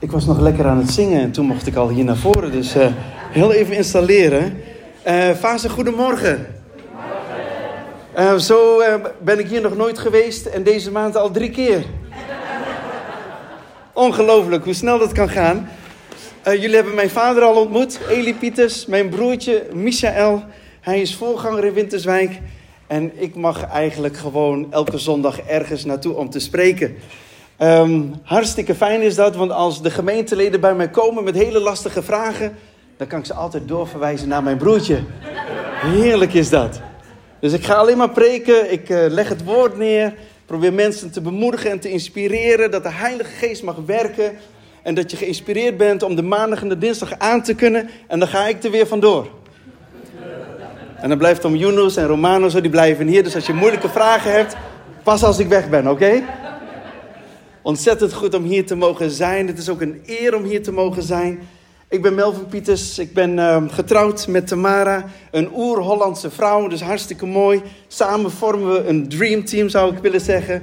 Ik was nog lekker aan het zingen en toen mocht ik al hier naar voren. Dus uh, heel even installeren. Uh, Fase, goedemorgen. Uh, zo ben ik hier nog nooit geweest en deze maand al drie keer. Ongelooflijk hoe snel dat kan gaan. jullie hebben mijn vader al ontmoet, Eli Pieters, mijn broertje Michael. Hij is voorganger in Winterswijk. En ik mag eigenlijk gewoon elke zondag ergens naartoe om te spreken. Um, hartstikke fijn is dat, want als de gemeenteleden bij mij komen met hele lastige vragen, dan kan ik ze altijd doorverwijzen naar mijn broertje. Heerlijk is dat. Dus ik ga alleen maar preken, ik uh, leg het woord neer, probeer mensen te bemoedigen en te inspireren, dat de Heilige Geest mag werken en dat je geïnspireerd bent om de maandag en de dinsdag aan te kunnen en dan ga ik er weer vandoor. En dan blijft om Yunus en Romano zo, die blijven hier. Dus als je moeilijke vragen hebt, pas als ik weg ben, oké? Ontzettend goed om hier te mogen zijn. Het is ook een eer om hier te mogen zijn. Ik ben Melvin Pieters. Ik ben uh, getrouwd met Tamara, een oer-Hollandse vrouw. Dus hartstikke mooi. Samen vormen we een dreamteam, zou ik willen zeggen.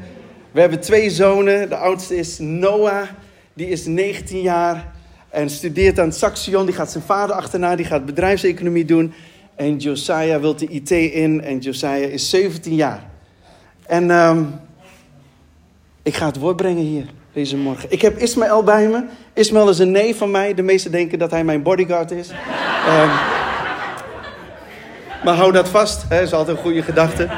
We hebben twee zonen. De oudste is Noah. Die is 19 jaar en studeert aan Saxion. Die gaat zijn vader achterna. Die gaat bedrijfseconomie doen. En Josiah wil de IT in. En Josiah is 17 jaar. En um, ik ga het woord brengen hier deze morgen. Ik heb Ismaël bij me. Ismaël is een neef van mij. De meesten denken dat hij mijn bodyguard is. um, maar hou dat vast. Dat is altijd een goede gedachte.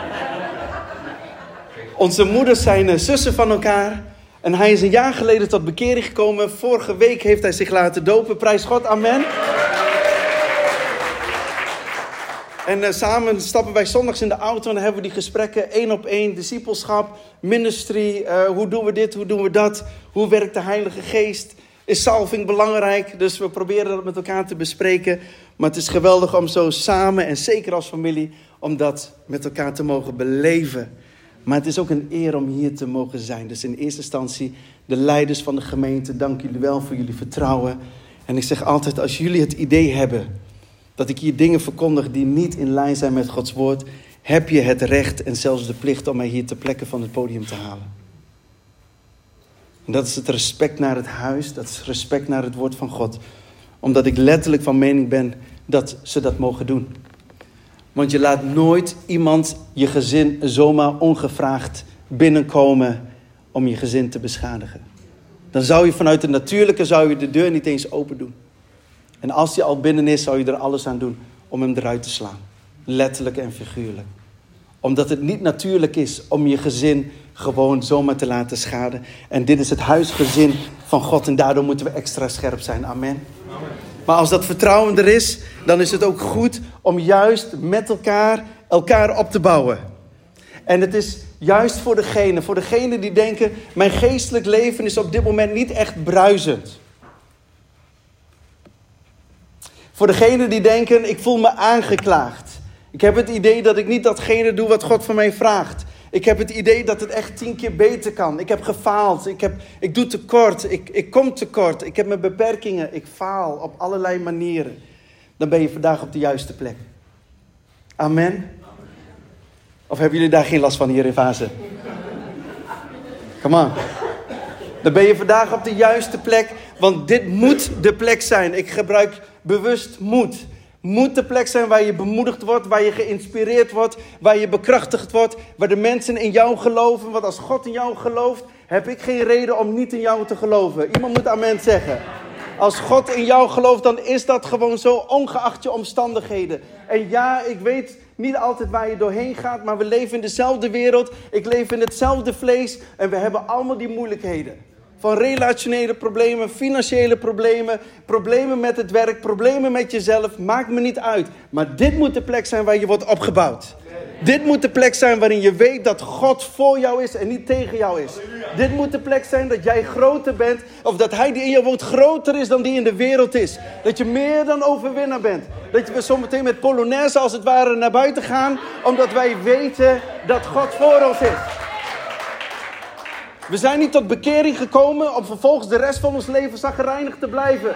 Onze moeders zijn uh, zussen van elkaar. En hij is een jaar geleden tot bekering gekomen. Vorige week heeft hij zich laten dopen. Prijs God, amen. En uh, samen stappen wij zondags in de auto en dan hebben we die gesprekken één op één. Discipelschap, ministry, uh, hoe doen we dit, hoe doen we dat? Hoe werkt de Heilige Geest? Is salving belangrijk? Dus we proberen dat met elkaar te bespreken. Maar het is geweldig om zo samen en zeker als familie om dat met elkaar te mogen beleven. Maar het is ook een eer om hier te mogen zijn. Dus in eerste instantie de leiders van de gemeente, dank jullie wel voor jullie vertrouwen. En ik zeg altijd, als jullie het idee hebben dat ik hier dingen verkondig die niet in lijn zijn met Gods woord, heb je het recht en zelfs de plicht om mij hier ter plekke van het podium te halen. En dat is het respect naar het huis, dat is respect naar het woord van God. Omdat ik letterlijk van mening ben dat ze dat mogen doen. Want je laat nooit iemand je gezin zomaar ongevraagd binnenkomen om je gezin te beschadigen. Dan zou je vanuit het natuurlijke zou je de deur niet eens open doen. En als hij al binnen is, zou je er alles aan doen om hem eruit te slaan. Letterlijk en figuurlijk. Omdat het niet natuurlijk is om je gezin gewoon zomaar te laten schaden. En dit is het huisgezin van God en daardoor moeten we extra scherp zijn. Amen. Maar als dat vertrouwen er is, dan is het ook goed om juist met elkaar elkaar op te bouwen. En het is juist voor degene, voor degene die denken: mijn geestelijk leven is op dit moment niet echt bruisend. Voor degenen die denken, ik voel me aangeklaagd. Ik heb het idee dat ik niet datgene doe wat God van mij vraagt. Ik heb het idee dat het echt tien keer beter kan. Ik heb gefaald. Ik, heb, ik doe tekort. Ik, ik kom tekort. Ik heb mijn beperkingen. Ik faal op allerlei manieren. Dan ben je vandaag op de juiste plek. Amen. Of hebben jullie daar geen last van hier in Fase? Come on. Dan ben je vandaag op de juiste plek. Want dit moet de plek zijn. Ik gebruik bewust moed. Moet de plek zijn waar je bemoedigd wordt, waar je geïnspireerd wordt, waar je bekrachtigd wordt, waar de mensen in jou geloven. Want als God in jou gelooft, heb ik geen reden om niet in jou te geloven. Iemand moet amen zeggen. Als God in jou gelooft, dan is dat gewoon zo, ongeacht je omstandigheden. En ja, ik weet niet altijd waar je doorheen gaat, maar we leven in dezelfde wereld. Ik leef in hetzelfde vlees en we hebben allemaal die moeilijkheden. Van relationele problemen, financiële problemen, problemen met het werk, problemen met jezelf. Maakt me niet uit. Maar dit moet de plek zijn waar je wordt opgebouwd. Dit moet de plek zijn waarin je weet dat God voor jou is en niet tegen jou is. Dit moet de plek zijn dat jij groter bent, of dat Hij die in je woont groter is dan die in de wereld is. Dat je meer dan overwinnaar bent. Dat we zometeen met Polonaise als het ware naar buiten gaan, omdat wij weten dat God voor ons is. We zijn niet tot bekering gekomen om vervolgens de rest van ons leven zagrijnig te blijven.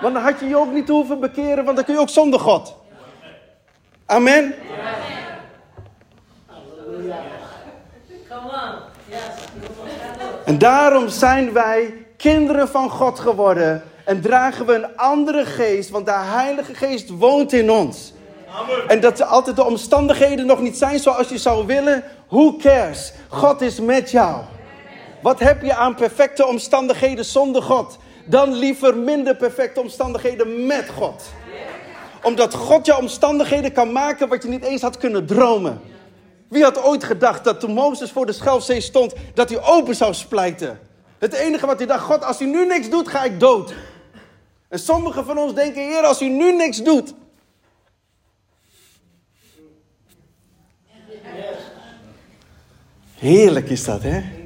Want dan had je je ook niet hoeven bekeren, want dan kun je ook zonder God. Amen. En daarom zijn wij kinderen van God geworden en dragen we een andere geest, want de Heilige Geest woont in ons. En dat altijd de omstandigheden nog niet zijn zoals je zou willen. Who cares? God is met jou. Wat heb je aan perfecte omstandigheden zonder God? Dan liever minder perfecte omstandigheden met God. Omdat God jouw omstandigheden kan maken wat je niet eens had kunnen dromen. Wie had ooit gedacht dat toen Mozes voor de Schelfzee stond, dat hij open zou splijten? Het enige wat hij dacht, God, als hij nu niks doet, ga ik dood. En sommigen van ons denken, Heer, als u nu niks doet. Heerlijk is dat, hè?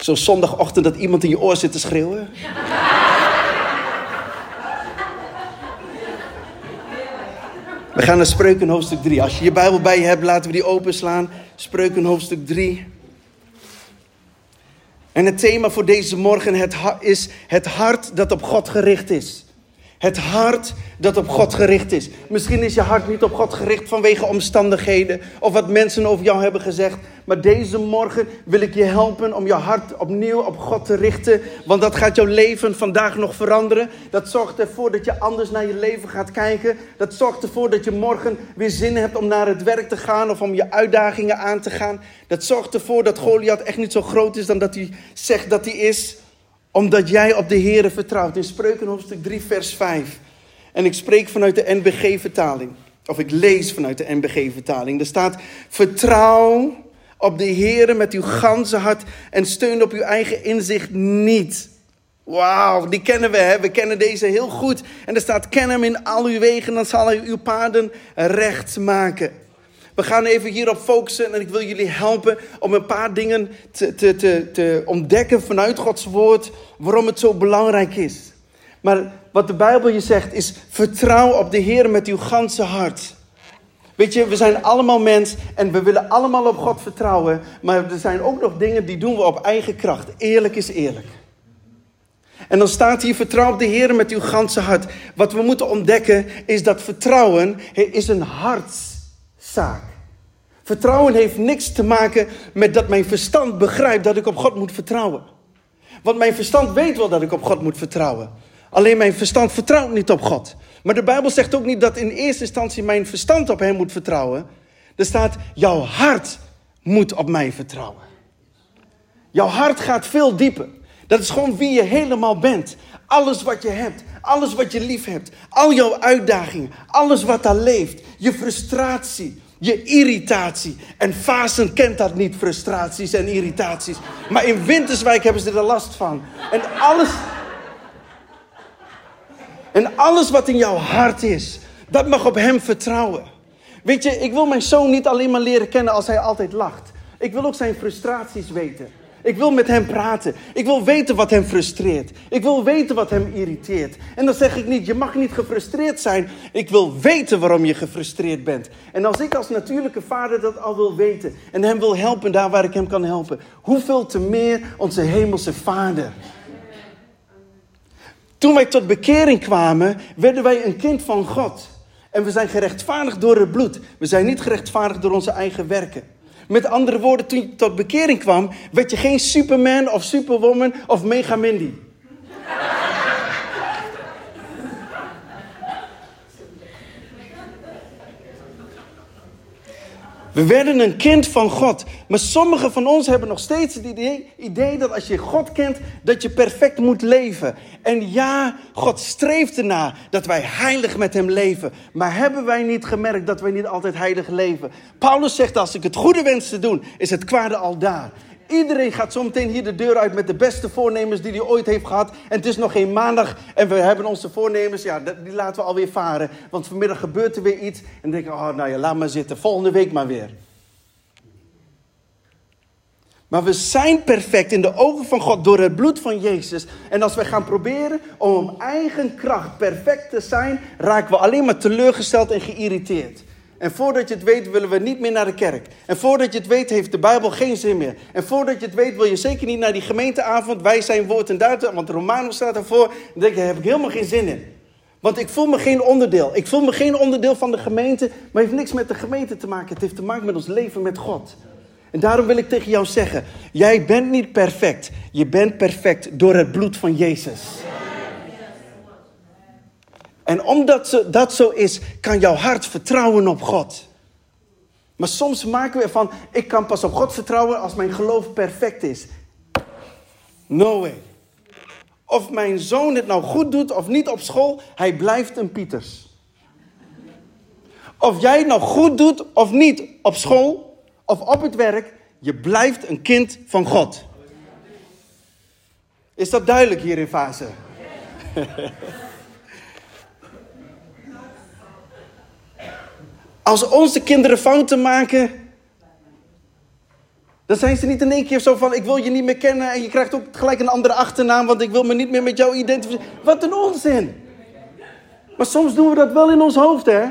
Zo'n zondagochtend dat iemand in je oor zit te schreeuwen. We gaan naar Spreuken hoofdstuk 3. Als je je Bijbel bij je hebt, laten we die openslaan. Spreuken hoofdstuk 3. En het thema voor deze morgen is het hart dat op God gericht is. Het hart dat op God gericht is. Misschien is je hart niet op God gericht vanwege omstandigheden of wat mensen over jou hebben gezegd. Maar deze morgen wil ik je helpen om je hart opnieuw op God te richten. Want dat gaat jouw leven vandaag nog veranderen. Dat zorgt ervoor dat je anders naar je leven gaat kijken. Dat zorgt ervoor dat je morgen weer zin hebt om naar het werk te gaan of om je uitdagingen aan te gaan. Dat zorgt ervoor dat Goliath echt niet zo groot is dan dat hij zegt dat hij is omdat jij op de Here vertrouwt. In Spreuken hoofdstuk 3, vers 5. En ik spreek vanuit de NBG-vertaling. Of ik lees vanuit de NBG-vertaling. Er staat: Vertrouw op de Here met uw ganse hart en steun op uw eigen inzicht niet. Wauw, die kennen we, hè? we kennen deze heel goed. En er staat: Ken hem in al uw wegen, dan zal hij uw paden recht maken. We gaan even hierop focussen en ik wil jullie helpen om een paar dingen te, te, te, te ontdekken vanuit Gods woord, waarom het zo belangrijk is. Maar wat de Bijbel je zegt is: vertrouw op de Heer met uw ganse hart. Weet je, we zijn allemaal mens en we willen allemaal op God vertrouwen. Maar er zijn ook nog dingen die doen we op eigen kracht. Eerlijk is eerlijk. En dan staat hier: vertrouw op de Heer met uw ganse hart. Wat we moeten ontdekken is dat vertrouwen is een hartszaak. Vertrouwen heeft niks te maken met dat mijn verstand begrijpt dat ik op God moet vertrouwen. Want mijn verstand weet wel dat ik op God moet vertrouwen. Alleen mijn verstand vertrouwt niet op God. Maar de Bijbel zegt ook niet dat in eerste instantie mijn verstand op Hem moet vertrouwen. Er staat, jouw hart moet op mij vertrouwen. Jouw hart gaat veel dieper. Dat is gewoon wie je helemaal bent. Alles wat je hebt, alles wat je lief hebt, al jouw uitdagingen, alles wat daar leeft, je frustratie, je irritatie. En Fasen kent dat niet, frustraties en irritaties. Maar in Winterswijk hebben ze er last van. En alles, en alles wat in jouw hart is, dat mag op Hem vertrouwen. Weet je, ik wil mijn zoon niet alleen maar leren kennen als hij altijd lacht. Ik wil ook zijn frustraties weten. Ik wil met hem praten. Ik wil weten wat hem frustreert. Ik wil weten wat hem irriteert. En dan zeg ik niet, je mag niet gefrustreerd zijn. Ik wil weten waarom je gefrustreerd bent. En als ik als natuurlijke vader dat al wil weten en hem wil helpen daar waar ik hem kan helpen, hoeveel te meer onze hemelse vader. Toen wij tot bekering kwamen, werden wij een kind van God. En we zijn gerechtvaardigd door het bloed. We zijn niet gerechtvaardigd door onze eigen werken. Met andere woorden, toen je tot bekering kwam, werd je geen Superman of Superwoman of Mega Mindy. We werden een kind van God. Maar sommigen van ons hebben nog steeds het idee, dat als je God kent, dat je perfect moet leven. En ja, God streeft ernaar dat wij heilig met Hem leven. Maar hebben wij niet gemerkt dat wij niet altijd heilig leven? Paulus zegt, als ik het goede wens te doen, is het kwade al daar. Iedereen gaat zometeen hier de deur uit met de beste voornemens die hij ooit heeft gehad. En het is nog geen maandag en we hebben onze voornemens, ja, die laten we alweer varen. Want vanmiddag gebeurt er weer iets en dan denk ik, oh nou ja, laat maar zitten, volgende week maar weer. Maar we zijn perfect in de ogen van God door het bloed van Jezus. En als we gaan proberen om eigen kracht perfect te zijn, raken we alleen maar teleurgesteld en geïrriteerd. En voordat je het weet, willen we niet meer naar de kerk. En voordat je het weet, heeft de Bijbel geen zin meer. En voordat je het weet, wil je zeker niet naar die gemeenteavond. Wij zijn woord en duid, want Romano staat ervoor. Dan denk je, daar heb ik helemaal geen zin in. Want ik voel me geen onderdeel. Ik voel me geen onderdeel van de gemeente, maar het heeft niks met de gemeente te maken. Het heeft te maken met ons leven met God. En daarom wil ik tegen jou zeggen: jij bent niet perfect. Je bent perfect door het bloed van Jezus. En omdat dat zo is, kan jouw hart vertrouwen op God. Maar soms maken we ervan: ik kan pas op God vertrouwen als mijn geloof perfect is. No way. Of mijn zoon het nou goed doet of niet op school, hij blijft een Pieters. Of jij het nou goed doet of niet op school of op het werk, je blijft een kind van God. Is dat duidelijk hier in fase? Als onze kinderen fouten maken, dan zijn ze niet in één keer zo van: ik wil je niet meer kennen en je krijgt ook gelijk een andere achternaam, want ik wil me niet meer met jou identificeren. Wat een onzin! Maar soms doen we dat wel in ons hoofd, hè?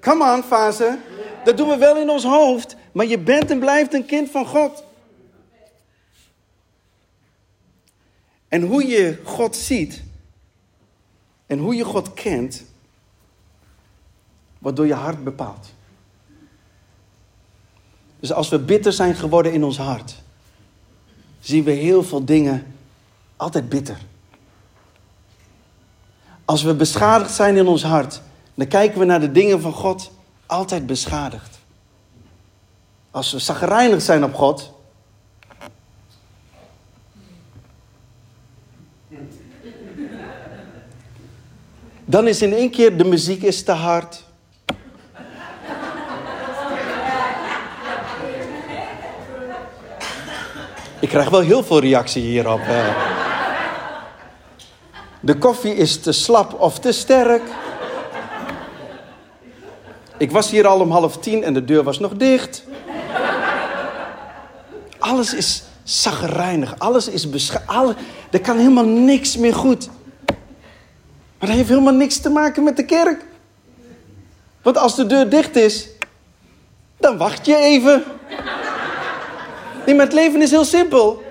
Come on, fase. Dat doen we wel in ons hoofd, maar je bent en blijft een kind van God. En hoe je God ziet en hoe je God kent, wordt door je hart bepaald. Dus als we bitter zijn geworden in ons hart, zien we heel veel dingen altijd bitter. Als we beschadigd zijn in ons hart, dan kijken we naar de dingen van God altijd beschadigd. Als we zagrijnig zijn op God, dan is in één keer de muziek is te hard. Ik krijg wel heel veel reactie hierop. De koffie is te slap of te sterk. Ik was hier al om half tien en de deur was nog dicht. Alles is zagrijnig. Alles is beschadigd. Er kan helemaal niks meer goed. Maar dat heeft helemaal niks te maken met de kerk. Want als de deur dicht is, dan wacht je even. Nee, maar het leven is heel simpel.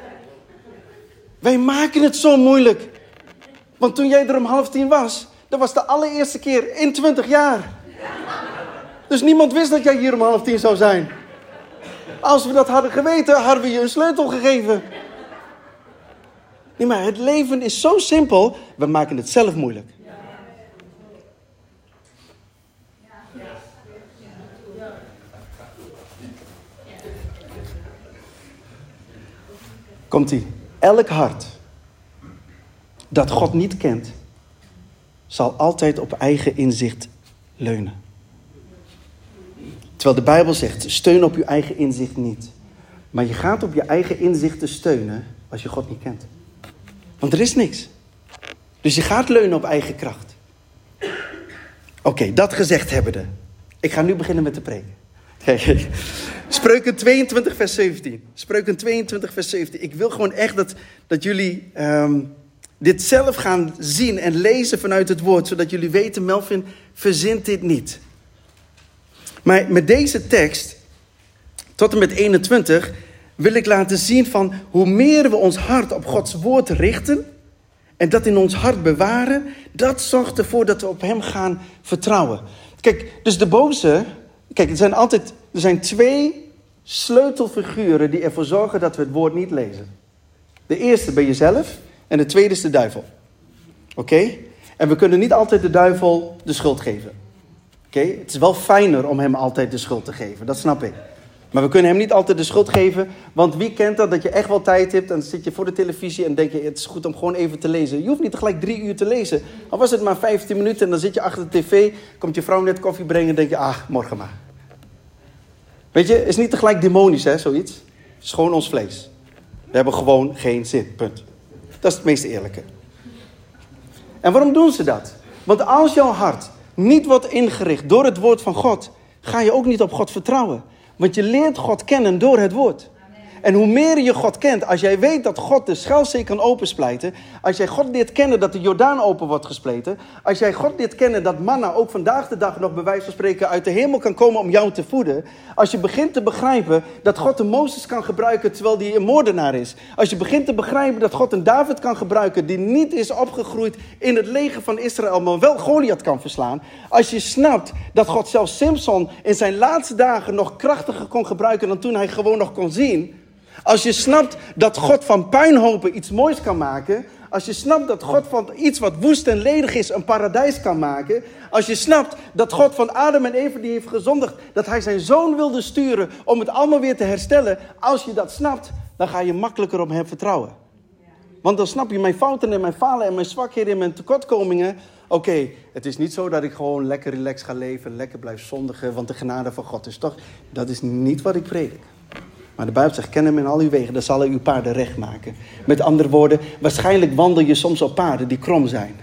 Wij maken het zo moeilijk. Want toen jij er om half tien was, dat was de allereerste keer in twintig jaar. Dus niemand wist dat jij hier om half tien zou zijn. Als we dat hadden geweten, hadden we je een sleutel gegeven. Nee, maar het leven is zo simpel, we maken het zelf moeilijk. Komt-ie. Elk hart dat God niet kent, zal altijd op eigen inzicht leunen. Terwijl de Bijbel zegt, steun op je eigen inzicht niet. Maar je gaat op je eigen inzichten steunen als je God niet kent. Want er is niks. Dus je gaat leunen op eigen kracht. Oké, dat gezegd hebbende. Ik ga nu beginnen met te preken. Kijk, Spreuken 22, vers 17. Spreuken 22, vers 17. Ik wil gewoon echt dat, dat jullie um, dit zelf gaan zien en lezen vanuit het woord. Zodat jullie weten, Melvin verzint dit niet. Maar met deze tekst, tot en met 21, wil ik laten zien van hoe meer we ons hart op Gods woord richten en dat in ons hart bewaren, dat zorgt ervoor dat we op Hem gaan vertrouwen. Kijk, dus de boze, kijk, er zijn altijd, er zijn twee sleutelfiguren die ervoor zorgen dat we het woord niet lezen. De eerste ben jezelf en de tweede is de duivel. Oké? En we kunnen niet altijd de duivel de schuld geven. Oké, het is wel fijner om hem altijd de schuld te geven, dat snap ik. Maar we kunnen hem niet altijd de schuld geven, want wie kent dat dat je echt wel tijd hebt en dan zit je voor de televisie en denk je het is goed om gewoon even te lezen. Je hoeft niet gelijk drie uur te lezen. Al was het maar 15 minuten en dan zit je achter de tv, komt je vrouw net koffie brengen en denk je ah, morgen maar. Weet je, is niet tegelijk demonisch hè, zoiets. Het is gewoon ons vlees. We hebben gewoon geen zin, punt. Dat is het meest eerlijke. En waarom doen ze dat? Want als jouw hart niet wordt ingericht door het woord van God, ga je ook niet op God vertrouwen. Want je leert God kennen door het woord. En hoe meer je God kent, als jij weet dat God de Schelzee kan opensplijten, als jij God leert kennen dat de Jordaan open wordt gespleten, als jij God leert kennen dat manna ook vandaag de dag nog bij wijze van spreken uit de hemel kan komen om jou te voeden, als je begint te begrijpen dat God de Mozes kan gebruiken terwijl die een moordenaar is, als je begint te begrijpen dat God een David kan gebruiken die niet is opgegroeid in het leger van Israël, maar wel Goliath kan verslaan, als je snapt dat God zelfs Simpson in zijn laatste dagen nog krachtiger kon gebruiken dan toen hij gewoon nog kon zien, als je snapt dat God van puinhopen iets moois kan maken. Als je snapt dat God van iets wat woest en ledig is een paradijs kan maken. Als je snapt dat God van Adam en Eva die heeft gezondigd. Dat hij zijn zoon wilde sturen om het allemaal weer te herstellen. Als je dat snapt, dan ga je makkelijker op hem vertrouwen. Want dan snap je mijn fouten en mijn falen en mijn zwakheden en mijn tekortkomingen. Oké, het is niet zo dat ik gewoon lekker relaxed ga leven, lekker blijf zondigen, want de genade van God is toch. Dat is niet wat ik predik. Maar de Bijbel zegt, ken hem in al uw wegen, dan zal hij uw paarden recht maken. Met andere woorden, waarschijnlijk wandel je soms op paarden die krom zijn.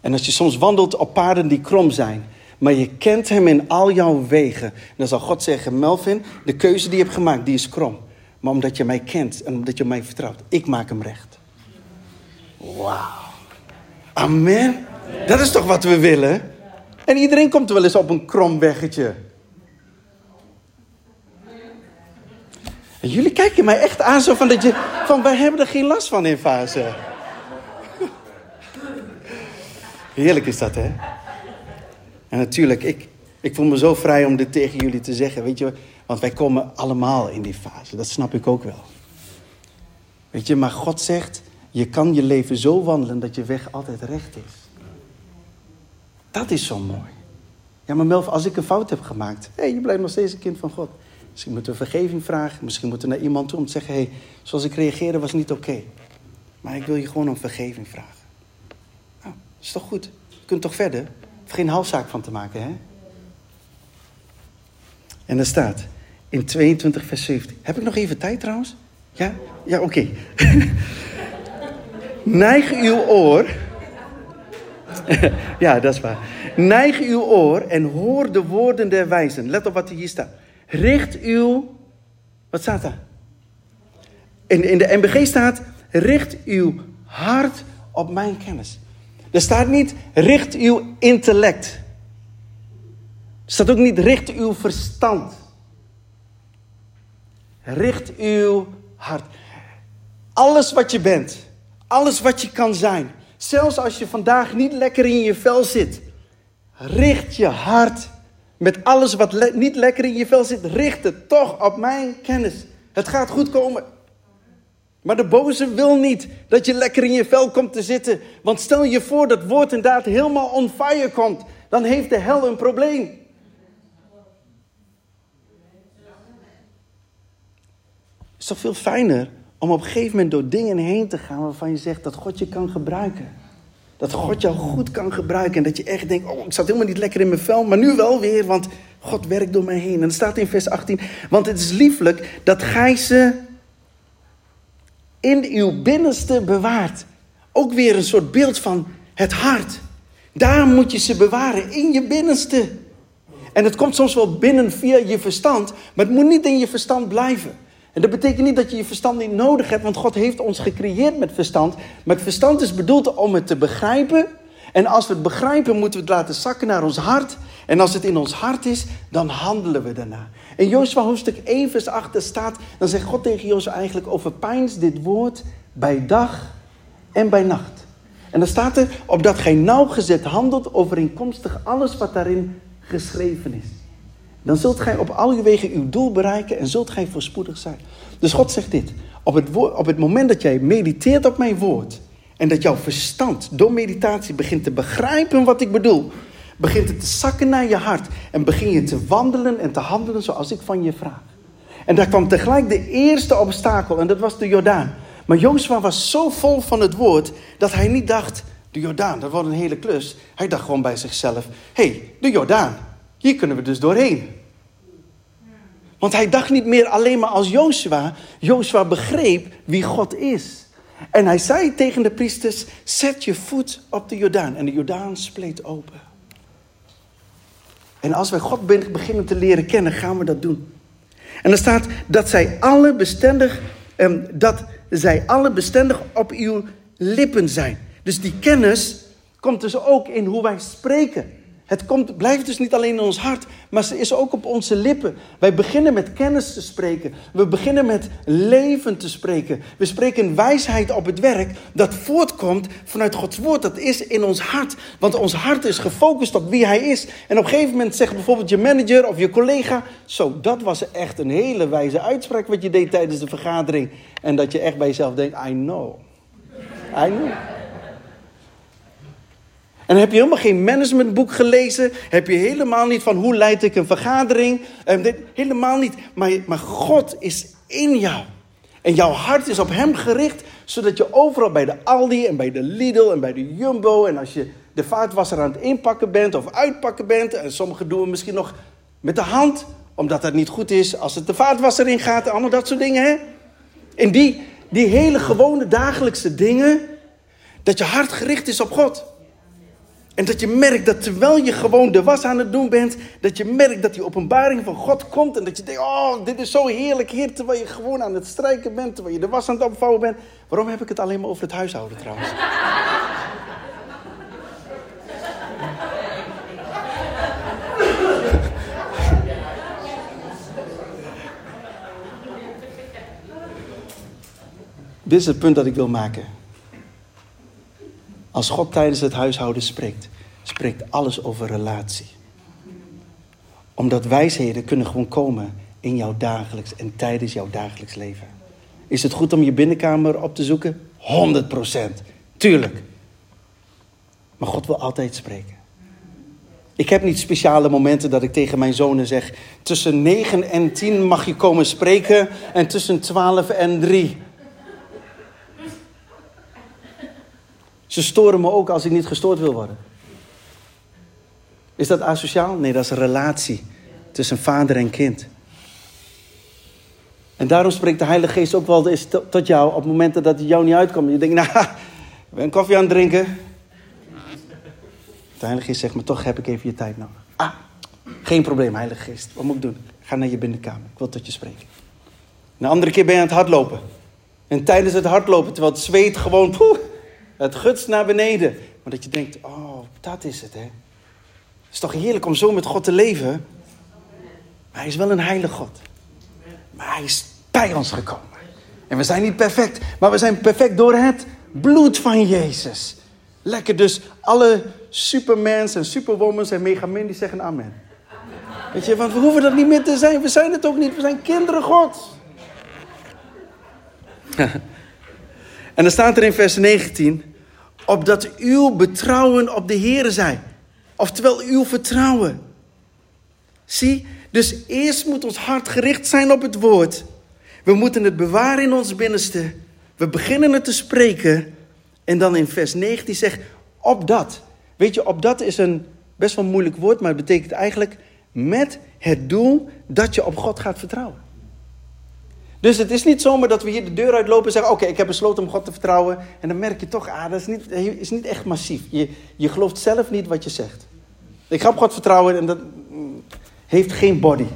En als je soms wandelt op paarden die krom zijn, maar je kent hem in al jouw wegen, dan zal God zeggen, Melvin, de keuze die je hebt gemaakt, die is krom. Maar omdat je mij kent en omdat je mij vertrouwt, ik maak hem recht. Wauw. Amen. Dat is toch wat we willen? En iedereen komt wel eens op een krom weggetje. En jullie kijken mij echt aan zo van dat je... Van wij hebben er geen last van in fase. Heerlijk is dat, hè? En natuurlijk, ik, ik voel me zo vrij om dit tegen jullie te zeggen. Weet je, want wij komen allemaal in die fase. Dat snap ik ook wel. Weet je, maar God zegt, je kan je leven zo wandelen dat je weg altijd recht is. Dat is zo mooi. Ja, maar Melv, als ik een fout heb gemaakt, hé, hey, je blijft nog steeds een kind van God. Misschien moeten we vergeving vragen. Misschien moeten we naar iemand toe om te zeggen: hé, hey, zoals ik reageerde was niet oké. Maar ik wil je gewoon om vergeving vragen. Nou, dat is toch goed? Je kunt toch verder? Of geen halfzaak van te maken, hè? En er staat in 22 vers 17. Heb ik nog even tijd trouwens? Ja? Ja, oké. Neig uw oor. ja, dat is waar. Neig uw oor en hoor de woorden der wijzen. Let op wat hier staat. Richt uw. Wat staat daar? In, in de MBG staat. Richt uw hart op mijn kennis. Er staat niet. Richt uw intellect. Er staat ook niet. Richt uw verstand. Richt uw hart. Alles wat je bent. Alles wat je kan zijn. Zelfs als je vandaag niet lekker in je vel zit. Richt je hart met alles wat niet lekker in je vel zit, richt het toch op mijn kennis. Het gaat goed komen. Maar de boze wil niet dat je lekker in je vel komt te zitten. Want stel je voor dat woord inderdaad helemaal on fire komt. Dan heeft de hel een probleem. Het is toch veel fijner om op een gegeven moment door dingen heen te gaan waarvan je zegt dat God je kan gebruiken. Dat God jou goed kan gebruiken. En dat je echt denkt, oh, ik zat helemaal niet lekker in mijn vel. Maar nu wel weer, want God werkt door mij heen. En het staat in vers 18. Want het is lieflijk dat gij ze in uw binnenste bewaart. Ook weer een soort beeld van het hart. Daar moet je ze bewaren, in je binnenste. En het komt soms wel binnen via je verstand, maar het moet niet in je verstand blijven. En dat betekent niet dat je je verstand niet nodig hebt, want God heeft ons gecreëerd met verstand. Maar het verstand is bedoeld om het te begrijpen. En als we het begrijpen, moeten we het laten zakken naar ons hart. En als het in ons hart is, dan handelen we daarna. In Jozua hoofdstuk 1 vers 8 staat, dan zegt God tegen Jozua eigenlijk, overpijns dit woord bij dag en bij nacht. En dan staat er, opdat gij nauwgezet handelt overeenkomstig alles wat daarin geschreven is. Dan zult gij op al uw wegen uw doel bereiken en zult gij voorspoedig zijn. Dus God zegt dit. Op het, op het moment dat jij mediteert op mijn woord. En dat jouw verstand door meditatie begint te begrijpen wat ik bedoel. Begint het te zakken naar je hart. En begin je te wandelen en te handelen zoals ik van je vraag. En daar kwam tegelijk de eerste obstakel. En dat was de Jordaan. Maar Jozua was zo vol van het woord. Dat hij niet dacht. De Jordaan, dat wordt een hele klus. Hij dacht gewoon bij zichzelf. Hé, hey, de Jordaan. Hier kunnen we dus doorheen. Want hij dacht niet meer alleen maar als Joshua. Joshua begreep wie God is. En hij zei tegen de priesters: Zet je voet op de Jordaan. En de Jordaan spleet open. En als wij God beginnen te leren kennen, gaan we dat doen. En er staat dat zij alle bestendig, ehm, dat zij alle bestendig op uw lippen zijn. Dus die kennis komt dus ook in hoe wij spreken. Het komt, blijft dus niet alleen in ons hart, maar ze is ook op onze lippen. Wij beginnen met kennis te spreken. We beginnen met leven te spreken. We spreken wijsheid op het werk dat voortkomt vanuit Gods woord. Dat is in ons hart. Want ons hart is gefocust op wie Hij is. En op een gegeven moment zegt bijvoorbeeld je manager of je collega: Zo, dat was echt een hele wijze uitspraak wat je deed tijdens de vergadering. En dat je echt bij jezelf denkt: I know. I know. En heb je helemaal geen managementboek gelezen? Heb je helemaal niet van hoe leid ik een vergadering? Helemaal niet. Maar, maar God is in jou. En jouw hart is op Hem gericht, zodat je overal bij de Aldi en bij de Lidl en bij de Jumbo... en als je de vaatwasser aan het inpakken bent of uitpakken bent... en sommigen doen we misschien nog met de hand, omdat dat niet goed is als het de vaatwasser ingaat allemaal dat soort dingen. Hè? En die, die hele gewone dagelijkse dingen, dat je hart gericht is op God... En dat je merkt dat terwijl je gewoon de was aan het doen bent, dat je merkt dat die openbaring van God komt. En dat je denkt, oh, dit is zo heerlijk, Heer, terwijl je gewoon aan het strijken bent, terwijl je de was aan het opvouwen bent. Waarom heb ik het alleen maar over het huishouden trouwens? Dit is het punt dat ik wil maken. Als God tijdens het huishouden spreekt, spreekt alles over relatie. Omdat wijsheden kunnen gewoon komen in jouw dagelijks en tijdens jouw dagelijks leven. Is het goed om je binnenkamer op te zoeken? 100% Tuurlijk. Maar God wil altijd spreken. Ik heb niet speciale momenten dat ik tegen mijn zonen zeg: tussen 9 en 10 mag je komen spreken en tussen 12 en 3 Ze storen me ook als ik niet gestoord wil worden. Is dat asociaal? Nee, dat is een relatie tussen vader en kind. En daarom spreekt de Heilige Geest ook wel eens tot jou op momenten dat het jou niet uitkomt. Je denkt, nou, ik ben koffie aan het drinken. De Heilige Geest zegt, maar toch heb ik even je tijd nodig. Ah, geen probleem, Heilige Geest. Wat moet ik doen? Ga naar je binnenkamer. Ik wil tot je spreken. Een andere keer ben je aan het hardlopen. En tijdens het hardlopen, terwijl het zweet gewoon... Poeh, het gutst naar beneden. Maar dat je denkt, oh, dat is het, hè. Het is toch heerlijk om zo met God te leven. Maar hij is wel een heilige God. Maar hij is bij ons gekomen. En we zijn niet perfect, maar we zijn perfect door het bloed van Jezus. Lekker, dus alle supermans en superwomans en megamin die zeggen amen. Weet je, want we hoeven dat niet meer te zijn. We zijn het ook niet. We zijn kinderen God. En dan staat er in vers 19, opdat uw betrouwen op de Heer zij. Oftewel uw vertrouwen. Zie, dus eerst moet ons hart gericht zijn op het woord. We moeten het bewaren in ons binnenste. We beginnen het te spreken. En dan in vers 19 zegt, op dat. Weet je, op dat is een best wel moeilijk woord, maar het betekent eigenlijk met het doel dat je op God gaat vertrouwen. Dus het is niet zomaar dat we hier de deur uitlopen en zeggen: Oké, ik heb besloten om God te vertrouwen. En dan merk je toch, ah, dat is niet, is niet echt massief. Je, je gelooft zelf niet wat je zegt. Ik ga op God vertrouwen en dat heeft geen body.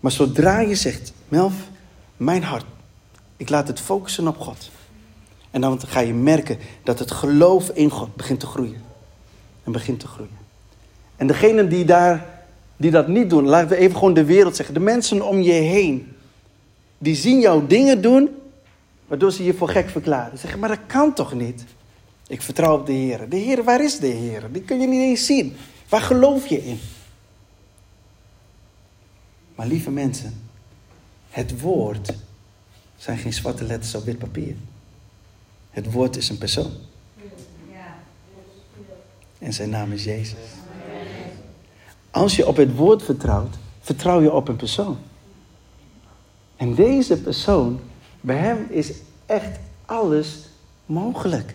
Maar zodra je zegt: Melf, mijn hart, ik laat het focussen op God. En dan ga je merken dat het geloof in God begint te groeien. En begint te groeien. En degenen die, daar, die dat niet doen, laten we even gewoon de wereld zeggen. De mensen om je heen die zien jou dingen doen, waardoor ze je voor gek verklaren. Zeggen, maar dat kan toch niet? Ik vertrouw op de Heer. De Heer, waar is de Heer? Die kun je niet eens zien. Waar geloof je in? Maar lieve mensen, het woord zijn geen zwarte letters op wit papier. Het woord is een persoon. En zijn naam is Jezus. Als je op het woord vertrouwt, vertrouw je op een persoon. En deze persoon, bij hem is echt alles mogelijk.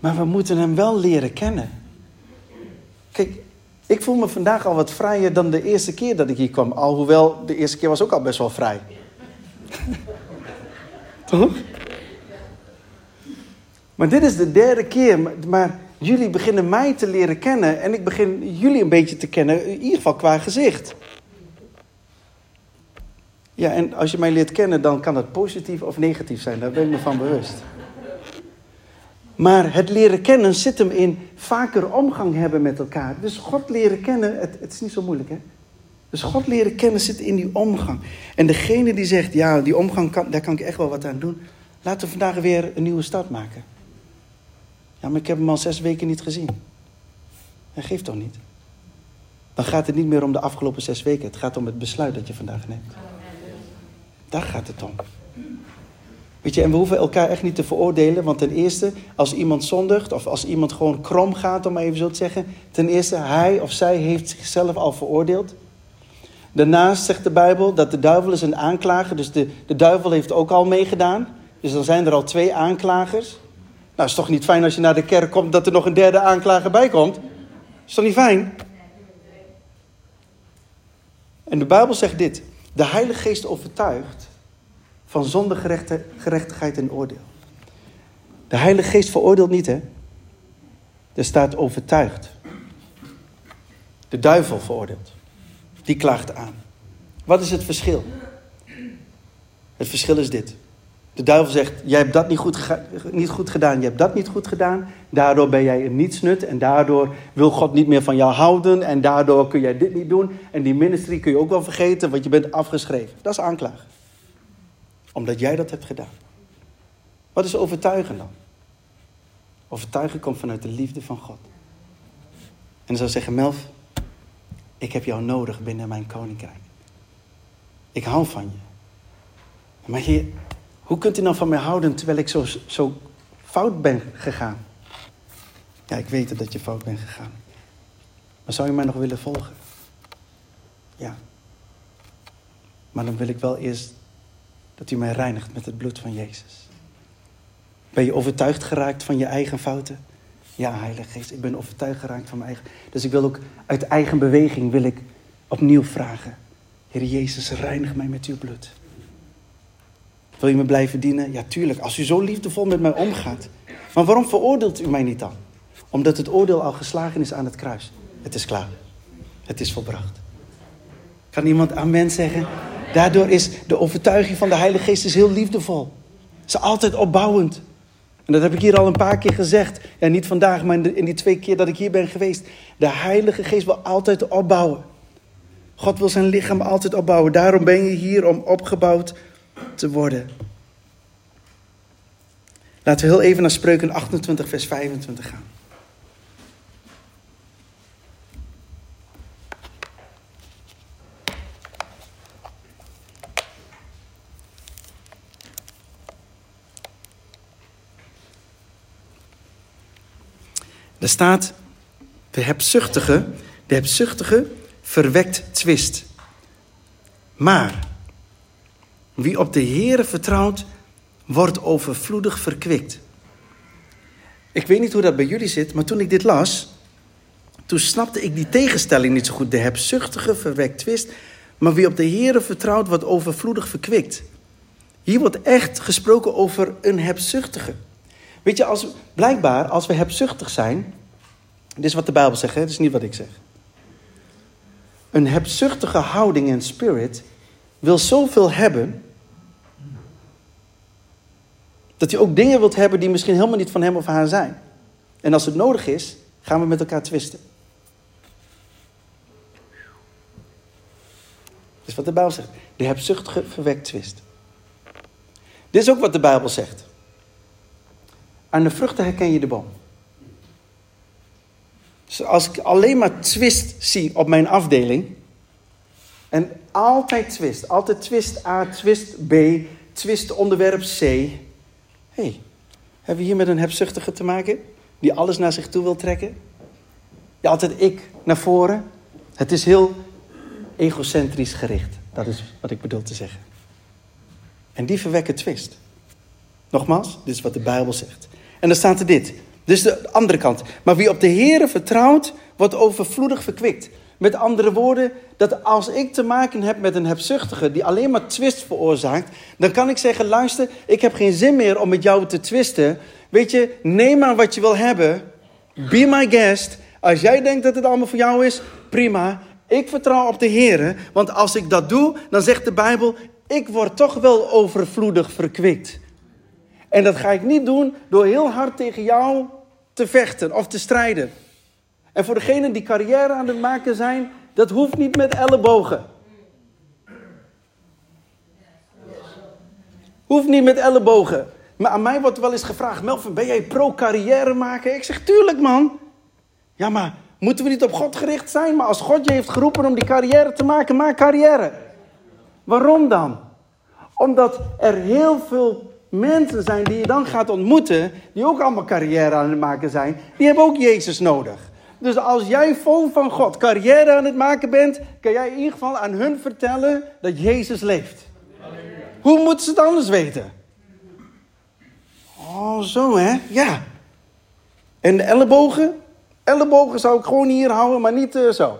Maar we moeten hem wel leren kennen. Kijk, ik voel me vandaag al wat vrijer dan de eerste keer dat ik hier kwam. Alhoewel, de eerste keer was ook al best wel vrij. Toch? Maar dit is de derde keer. Maar Jullie beginnen mij te leren kennen en ik begin jullie een beetje te kennen, in ieder geval qua gezicht. Ja, en als je mij leert kennen, dan kan dat positief of negatief zijn. Daar ben ik me van bewust. Maar het leren kennen zit hem in vaker omgang hebben met elkaar. Dus God leren kennen, het, het is niet zo moeilijk hè. Dus God leren kennen zit in die omgang. En degene die zegt, ja, die omgang, kan, daar kan ik echt wel wat aan doen. Laten we vandaag weer een nieuwe start maken. Ja, maar ik heb hem al zes weken niet gezien. Hij geeft toch niet? Dan gaat het niet meer om de afgelopen zes weken. Het gaat om het besluit dat je vandaag neemt. Daar gaat het om. Weet je, en we hoeven elkaar echt niet te veroordelen. Want ten eerste, als iemand zondigt of als iemand gewoon krom gaat, om maar even zo te zeggen. Ten eerste, hij of zij heeft zichzelf al veroordeeld. Daarnaast zegt de Bijbel dat de duivel is een aanklager. Dus de, de duivel heeft ook al meegedaan. Dus dan zijn er al twee aanklagers. Nou, is toch niet fijn als je naar de kerk komt dat er nog een derde aanklager bij komt? Is toch niet fijn? En de Bijbel zegt dit. De Heilige Geest overtuigt van zonde, gerechtigheid en oordeel. De Heilige Geest veroordeelt niet, hè? Er staat overtuigd. De duivel veroordeelt. Die klaagt aan. Wat is het verschil? Het verschil is dit. De duivel zegt, jij hebt dat niet goed, niet goed gedaan, je hebt dat niet goed gedaan. Daardoor ben jij een nietsnut en daardoor wil God niet meer van jou houden. En daardoor kun jij dit niet doen. En die ministry kun je ook wel vergeten, want je bent afgeschreven. Dat is aanklagen. Omdat jij dat hebt gedaan. Wat is overtuigen dan? Overtuigen komt vanuit de liefde van God. En dan zou zeggen, Melf, ik heb jou nodig binnen mijn koninkrijk. Ik hou van je. Maar Heer, hoe kunt u nou van mij houden terwijl ik zo, zo fout ben gegaan? Ja, ik weet dat je fout bent gegaan. Maar zou je mij nog willen volgen? Ja. Maar dan wil ik wel eerst dat u mij reinigt met het bloed van Jezus. Ben je overtuigd geraakt van je eigen fouten? Ja, Heilige Geest, ik ben overtuigd geraakt van mijn eigen. Dus ik wil ook uit eigen beweging wil ik opnieuw vragen. Heer Jezus, reinig mij met uw bloed. Wil je me blijven dienen? Ja, tuurlijk. Als u zo liefdevol met mij omgaat. Maar waarom veroordeelt u mij niet dan? Omdat het oordeel al geslagen is aan het kruis. Het is klaar. Het is volbracht. Kan iemand amen zeggen? Daardoor is de overtuiging van de Heilige Geest is heel liefdevol. Ze is altijd opbouwend. En dat heb ik hier al een paar keer gezegd. Ja, niet vandaag, maar in, die twee keer dat ik hier ben geweest. De Heilige Geest wil altijd opbouwen. God wil zijn lichaam altijd opbouwen. Daarom ben je hier om opgebouwd te worden. Laten we heel even naar Spreuken 28, vers 25 gaan. Er staat, de hebzuchtige, de hebzuchtige verwekt twist. Maar wie op de Heere vertrouwt, wordt overvloedig verkwikt. Ik weet niet hoe dat bij jullie zit, maar toen ik dit las, toen snapte ik die tegenstelling niet zo goed. De hebzuchtige verwekt twist, maar wie op de Heere vertrouwt, wordt overvloedig verkwikt. Hier wordt echt gesproken over een hebzuchtige. Weet je, als, blijkbaar als we hebzuchtig zijn, dit is wat de Bijbel zegt, hè? dit is niet wat ik zeg. Een hebzuchtige houding en spirit wil zoveel hebben. Dat hij ook dingen wilt hebben die misschien helemaal niet van hem of haar zijn. En als het nodig is, gaan we met elkaar twisten. Dat is wat de Bijbel zegt. De hebzuchtige verwekt twist. Dit is ook wat de Bijbel zegt. Aan de vruchten herken je de boom. Dus als ik alleen maar twist zie op mijn afdeling, en altijd twist. Altijd twist A, twist B, twist onderwerp C. Hé, hey, hebben we hier met een hebzuchtige te maken? Die alles naar zich toe wil trekken? Ja, altijd ik naar voren. Het is heel egocentrisch gericht. Dat is wat ik bedoel te zeggen. En die verwekken twist. Nogmaals, dit is wat de Bijbel zegt. En dan staat er dit. Dus de andere kant. Maar wie op de Here vertrouwt, wordt overvloedig verkwikt. Met andere woorden, dat als ik te maken heb met een hebzuchtige die alleen maar twist veroorzaakt, dan kan ik zeggen: luister, ik heb geen zin meer om met jou te twisten. Weet je, neem maar wat je wil hebben, Be my guest. Als jij denkt dat het allemaal voor jou is, prima. Ik vertrouw op de Heer. Want als ik dat doe, dan zegt de Bijbel: ik word toch wel overvloedig verkwikt. En dat ga ik niet doen door heel hard tegen jou te vechten of te strijden. En voor degenen die carrière aan het maken zijn, dat hoeft niet met ellebogen. Hoeft niet met ellebogen. Maar aan mij wordt wel eens gevraagd: Melvin, ben jij pro-carrière maken? Ik zeg: Tuurlijk, man. Ja, maar moeten we niet op God gericht zijn? Maar als God je heeft geroepen om die carrière te maken, maak carrière. Waarom dan? Omdat er heel veel mensen zijn die je dan gaat ontmoeten, die ook allemaal carrière aan het maken zijn, die hebben ook Jezus nodig. Dus als jij vol van God carrière aan het maken bent, kan jij in ieder geval aan hun vertellen dat Jezus leeft. Hoe moeten ze het anders weten? Oh, zo hè? Ja. En de ellebogen? Ellebogen zou ik gewoon hier houden, maar niet uh, zo.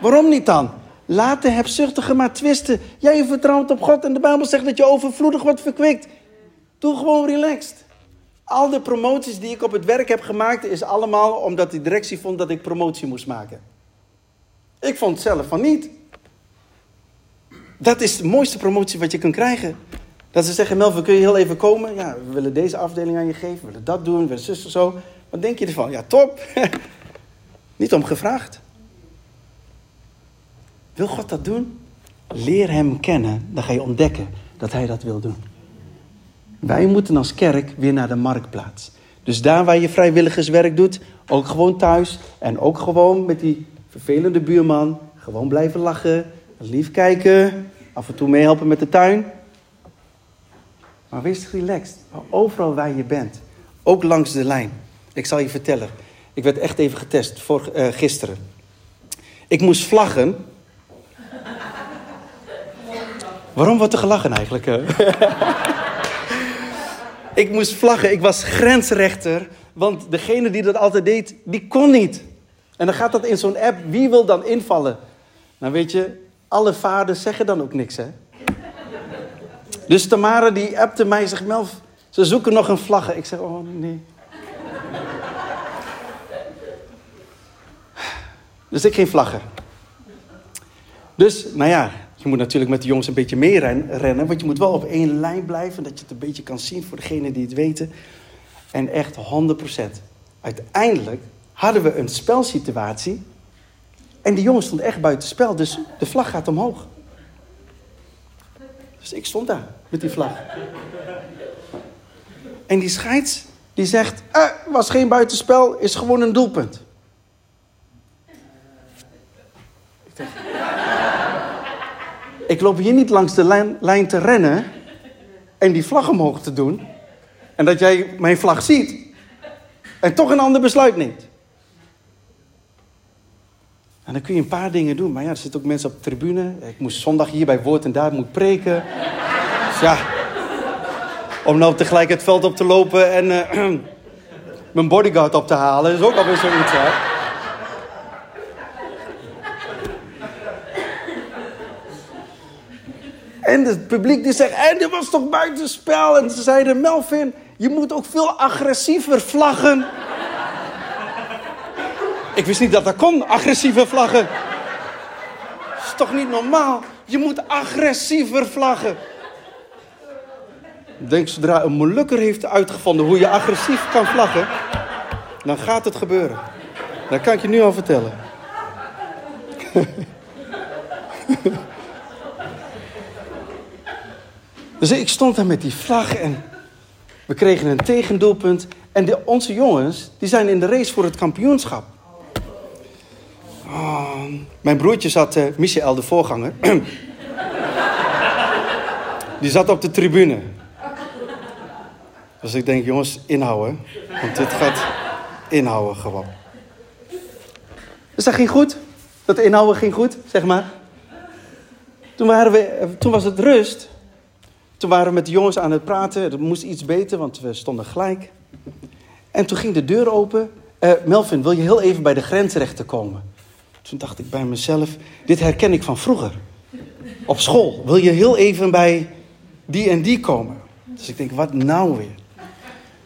Waarom niet dan? Laat de hebzuchtige maar twisten. Jij vertrouwt op God en de Bijbel zegt dat je overvloedig wordt verkwikt. Doe gewoon relaxed. Al de promoties die ik op het werk heb gemaakt, is allemaal omdat de directie vond dat ik promotie moest maken. Ik vond zelf van niet. Dat is de mooiste promotie wat je kunt krijgen. Dat ze zeggen, Melvin, kun je heel even komen? Ja, we willen deze afdeling aan je geven, we willen dat doen, we willen zuster zo. Wat denk je ervan? Ja, top. niet om gevraagd. Wil God dat doen? Leer Hem kennen, dan ga je ontdekken dat Hij dat wil doen. Wij moeten als kerk weer naar de marktplaats. Dus daar waar je vrijwilligerswerk doet, ook gewoon thuis en ook gewoon met die vervelende buurman, gewoon blijven lachen, lief kijken, af en toe meehelpen met de tuin. Maar wees relaxed, overal waar je bent, ook langs de lijn. Ik zal je vertellen, ik werd echt even getest voor, uh, gisteren. Ik moest vlaggen Waarom wordt er gelachen eigenlijk? ik moest vlaggen, ik was grensrechter. Want degene die dat altijd deed, die kon niet. En dan gaat dat in zo'n app, wie wil dan invallen? Nou weet je, alle vaders zeggen dan ook niks hè. Dus Tamara die appte mij, zegt Melf, ze zoeken nog een vlaggen. Ik zeg, oh nee. Dus ik geen vlaggen. Dus, nou ja, je moet natuurlijk met de jongens een beetje mee rennen, want je moet wel op één lijn blijven, dat je het een beetje kan zien voor degenen die het weten. En echt 100%. Uiteindelijk hadden we een spelsituatie en die jongens stonden echt buiten spel, dus de vlag gaat omhoog. Dus ik stond daar met die vlag. En die scheids, die zegt, eh, was geen buitenspel, is gewoon een doelpunt. Ik dacht, ik loop hier niet langs de lijn, te rennen en die vlag omhoog te doen. En dat jij mijn vlag ziet en toch een ander besluit neemt. En dan kun je een paar dingen doen. Maar ja, er zitten ook mensen op de tribune. Ik moest zondag hier bij Woord en Daad moet preken. Dus ja, om nou tegelijk het veld op te lopen en uh, mijn bodyguard op te halen, is ook alweer zoiets, hè. En het publiek die zegt, en dit was toch buitenspel? En ze zeiden, Melvin, je moet ook veel agressiever vlaggen. Ik wist niet dat dat kon, agressieve vlaggen. Dat is toch niet normaal? Je moet agressiever vlaggen. Denk, zodra een Molukker heeft uitgevonden hoe je agressief kan vlaggen, dan gaat het gebeuren. Dat kan ik je nu al vertellen. Dus ik stond daar met die vlag en we kregen een tegendoelpunt. En de, onze jongens, die zijn in de race voor het kampioenschap. Oh, mijn broertje zat, uh, Michel, de voorganger. die zat op de tribune. Dus ik denk, jongens, inhouden. Want dit gaat inhouden gewoon. Dus dat ging goed. Dat inhouden ging goed, zeg maar. Toen, waren we, eh, toen was het rust. Toen waren we met de jongens aan het praten. Het moest iets beter, want we stonden gelijk. En toen ging de deur open. Uh, Melvin, wil je heel even bij de grensrechter komen? Toen dacht ik bij mezelf, dit herken ik van vroeger. Op school, wil je heel even bij die en die komen? Dus ik denk, wat nou weer?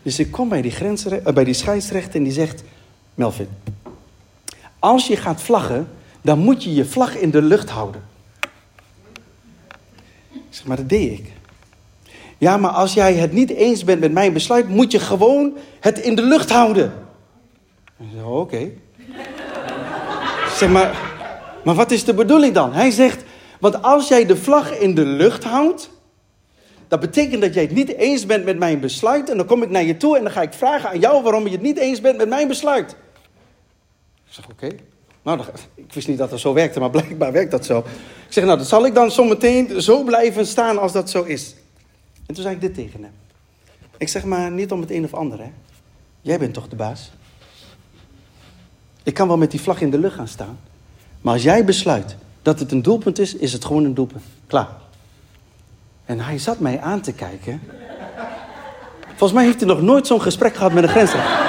Dus ik kom bij die, grensre- eh, bij die scheidsrechter en die zegt... Melvin, als je gaat vlaggen, dan moet je je vlag in de lucht houden. Ik zeg, maar dat deed ik. Ja, maar als jij het niet eens bent met mijn besluit, moet je gewoon het in de lucht houden. Ik zeg, oké. Zeg maar, maar wat is de bedoeling dan? Hij zegt, want als jij de vlag in de lucht houdt, dat betekent dat jij het niet eens bent met mijn besluit. En dan kom ik naar je toe en dan ga ik vragen aan jou waarom je het niet eens bent met mijn besluit. Ik zeg, oké. Nou, ik wist niet dat dat zo werkte, maar blijkbaar werkt dat zo. Ik zeg, nou, dan zal ik dan zometeen zo blijven staan als dat zo is. En toen zei ik dit tegen hem. Ik zeg maar niet om het een of ander, hè. Jij bent toch de baas? Ik kan wel met die vlag in de lucht gaan staan. Maar als jij besluit dat het een doelpunt is, is het gewoon een doelpunt. Klaar. En hij zat mij aan te kijken. Volgens mij heeft hij nog nooit zo'n gesprek gehad met een grensrechter.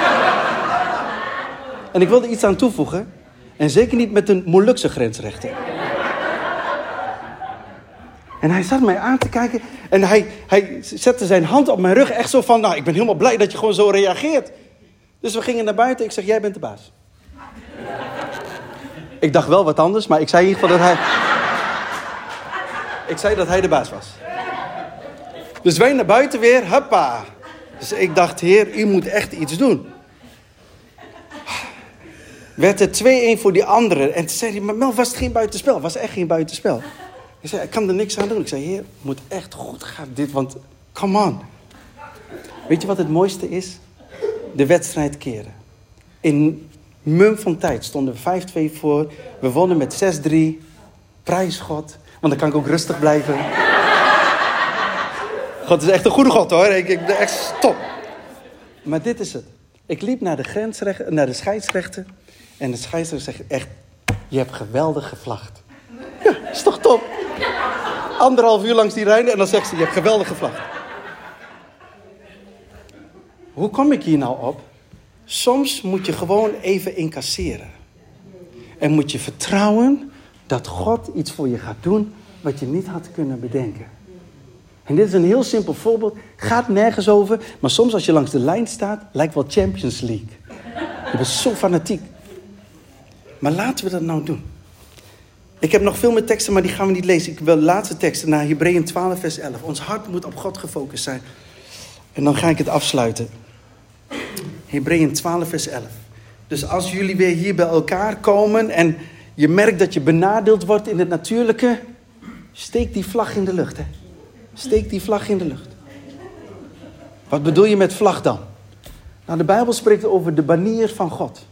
En ik wilde iets aan toevoegen. En zeker niet met een Molukse grensrechter. En hij zat mij aan te kijken. En hij, hij zette zijn hand op mijn rug. Echt zo van, nou, ik ben helemaal blij dat je gewoon zo reageert. Dus we gingen naar buiten. Ik zeg, jij bent de baas. Ik dacht wel wat anders, maar ik zei in ieder geval dat hij... Ik zei dat hij de baas was. Dus wij naar buiten weer, hoppa. Dus ik dacht, heer, u moet echt iets doen. Werd het 2-1 voor die anderen. En toen zei hij, maar Mel, was het geen buitenspel? Was echt geen buitenspel? Ik zei, ik kan er niks aan doen. Ik zei, heer, het moet echt goed gaan dit, want come on. Weet je wat het mooiste is? De wedstrijd keren. In mum van tijd stonden we 5-2 voor. We wonnen met 6-3. Prijs God. Want dan kan ik ook rustig blijven. God is echt een goede God hoor. Ik, ik ben echt top. Maar dit is het. Ik liep naar de, grensrechter, naar de scheidsrechter. En de scheidsrechter zegt echt... Je hebt geweldig gevlacht. Ja, is toch top? Anderhalf uur langs die rijden en dan zegt ze... Je hebt geweldig gevlacht. Hoe kom ik hier nou op? Soms moet je gewoon even incasseren. En moet je vertrouwen dat God iets voor je gaat doen wat je niet had kunnen bedenken. En dit is een heel simpel voorbeeld. Gaat nergens over. Maar soms als je langs de lijn staat, lijkt wel Champions League. Je bent zo fanatiek. Maar laten we dat nou doen. Ik heb nog veel meer teksten, maar die gaan we niet lezen. Ik wil laatste teksten naar Hebreeën 12, vers 11. Ons hart moet op God gefocust zijn. En dan ga ik het afsluiten. Hebreeën 12, vers 11. Dus als jullie weer hier bij elkaar komen en je merkt dat je benadeeld wordt in het natuurlijke, steek die vlag in de lucht. Hè? Steek die vlag in de lucht. Wat bedoel je met vlag dan? Nou, de Bijbel spreekt over de banier van God.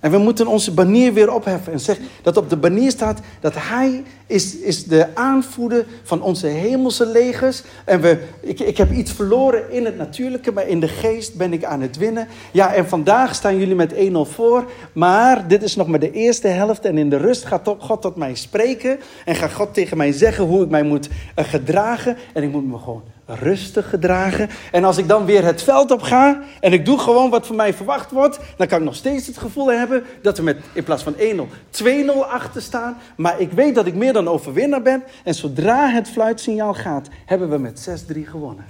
En we moeten onze banier weer opheffen. En zegt dat op de banier staat dat Hij is, is de aanvoerder van onze hemelse legers. En we, ik, ik heb iets verloren in het natuurlijke, maar in de geest ben ik aan het winnen. Ja, en vandaag staan jullie met 1-0 voor. Maar dit is nog maar de eerste helft. En in de rust gaat God tot mij spreken. En gaat God tegen mij zeggen hoe ik mij moet eh, gedragen. En ik moet me gewoon rustig gedragen. En als ik dan weer het veld op ga en ik doe gewoon wat van mij verwacht wordt, dan kan ik nog steeds het gevoel hebben dat we met in plaats van 1-0 2-0 achter staan. Maar ik weet dat ik meer dan overwinnaar ben. En zodra het fluitsignaal gaat, hebben we met 6-3 gewonnen.